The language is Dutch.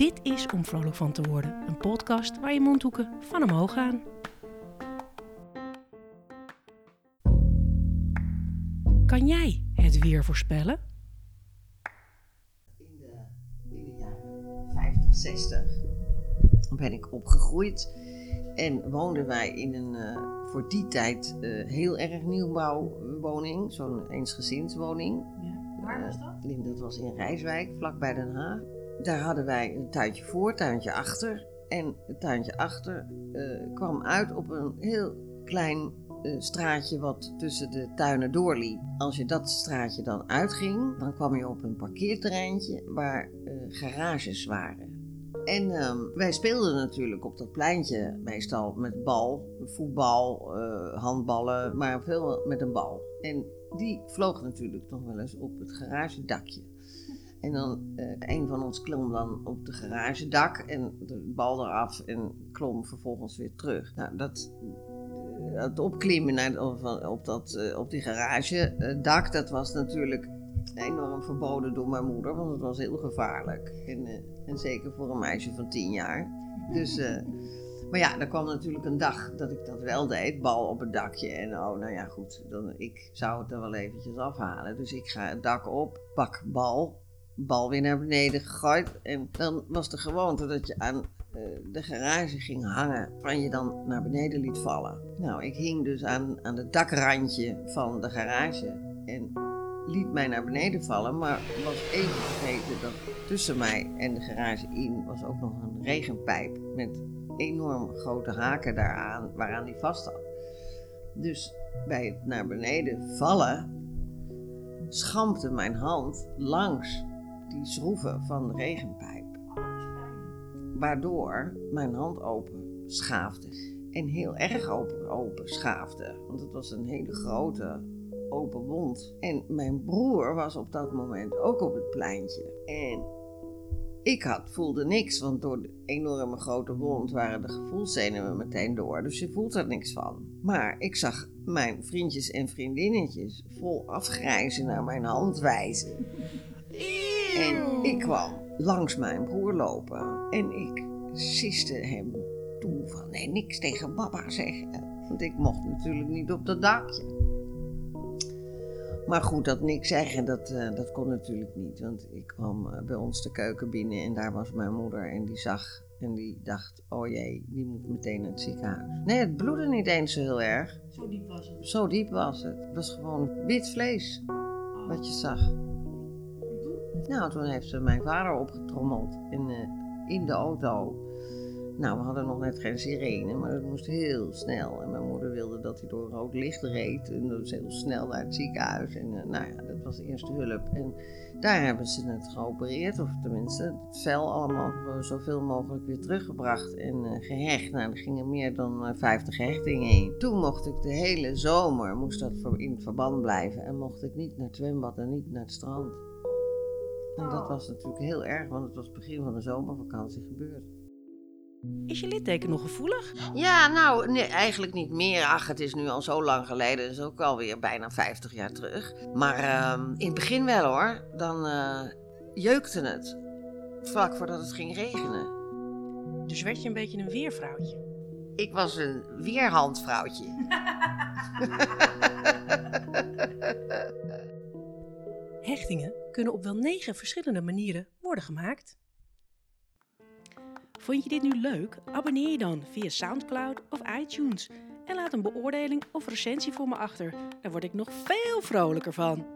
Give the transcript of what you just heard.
Dit is Om Vrolijk van te worden, een podcast waar je mondhoeken van omhoog gaan. Kan jij het weer voorspellen? in de, in de jaren 50, 60 ben ik opgegroeid. En woonden wij in een eh, voor die tijd eh, heel erg nieuwbouwwoning. Zo'n eensgezinswoning. Waar was dat? Eh, dat was in Rijswijk, vlakbij Den Haag. Daar hadden wij een tuintje voor, tuintje achter. En het tuintje achter eh, kwam uit op een heel klein eh, straatje wat tussen de tuinen doorliep. Als je dat straatje dan uitging, dan kwam je op een parkeerterreintje waar eh, garages waren. En ehm, wij speelden natuurlijk op dat pleintje meestal met bal, voetbal, handballen, maar veel met een bal. En die vloog natuurlijk nog wel eens op het garagedakje. En dan, eh, een van ons klom dan op de garagedak en de bal eraf en klom vervolgens weer terug. Nou, dat, eh, het opklimmen naar, op, dat, eh, op die garagedak, dat was natuurlijk enorm verboden door mijn moeder, want het was heel gevaarlijk. En, en zeker voor een meisje van tien jaar. Dus, maar ja, er kwam natuurlijk een dag dat ik dat wel deed, bal op het dakje. En oh, nou ja, goed, dan, ik zou het er wel eventjes afhalen. Dus ik ga het dak op, pak bal, bal weer naar beneden gegooid. En dan was de gewoonte dat je aan eh, de garage ging hangen, van je dan naar beneden liet vallen. Nou, ik hing dus aan, aan het dakrandje van de garage en liet mij naar beneden vallen, maar was even vergeten dat tussen mij en de garage in was ook nog een regenpijp met enorm grote haken daaraan, waaraan die vast had. Dus bij het naar beneden vallen schampte mijn hand langs die schroeven van de regenpijp. Waardoor mijn hand open schaafde. En heel erg open, open schaafde. Want het was een hele grote open wond. En mijn broer was op dat moment ook op het pleintje. En ik had, voelde niks, want door de enorme grote wond waren de gevoelszenuwen meteen door. Dus je voelt er niks van. Maar ik zag mijn vriendjes en vriendinnetjes vol afgrijzen naar mijn hand wijzen. En ik kwam langs mijn broer lopen en ik siste hem toe van nee, niks tegen papa zeggen. Want ik mocht natuurlijk niet op dat dakje. Maar goed, dat niks zeggen, dat, eh, dat kon natuurlijk niet. Want ik kwam eh, bij ons de keuken binnen en daar was mijn moeder en die zag en die dacht, oh jee, die moet meteen naar het ziekenhuis. Nee, het bloedde niet eens zo heel erg. Zo diep was het. Zo diep was het. Het was gewoon wit vlees wat je zag. Nou, toen heeft ze mijn vader opgetrommeld in, eh, in de auto. Nou, we hadden nog net geen sirene, maar het moest heel snel. En mijn moeder wilde dat hij door rood licht reed. En dus heel snel naar het ziekenhuis. En eh, nou ja, dat was de eerste hulp. En daar hebben ze het geopereerd, of tenminste het vel allemaal zoveel mogelijk weer teruggebracht en eh, gehecht. Nou, er gingen meer dan eh, 50 hechtingen in. Toen mocht ik de hele zomer, moest dat in het verband blijven. En mocht ik niet naar het zwembad en niet naar het strand. En dat was natuurlijk heel erg, want het was het begin van de zomervakantie gebeurd. Is je litteken nog gevoelig? Ja, nou, nee, eigenlijk niet meer. Ach, het is nu al zo lang geleden. Het is ook alweer bijna 50 jaar terug. Maar ehm, in het begin wel hoor. Dan eh, jeukte het. Vlak voordat het ging regenen. Dus werd je een beetje een weervrouwtje. Ik was een weerhandvrouwtje. Hechtingen kunnen op wel negen verschillende manieren worden gemaakt. Vond je dit nu leuk? Abonneer je dan via Soundcloud of iTunes en laat een beoordeling of recensie voor me achter. Daar word ik nog veel vrolijker van.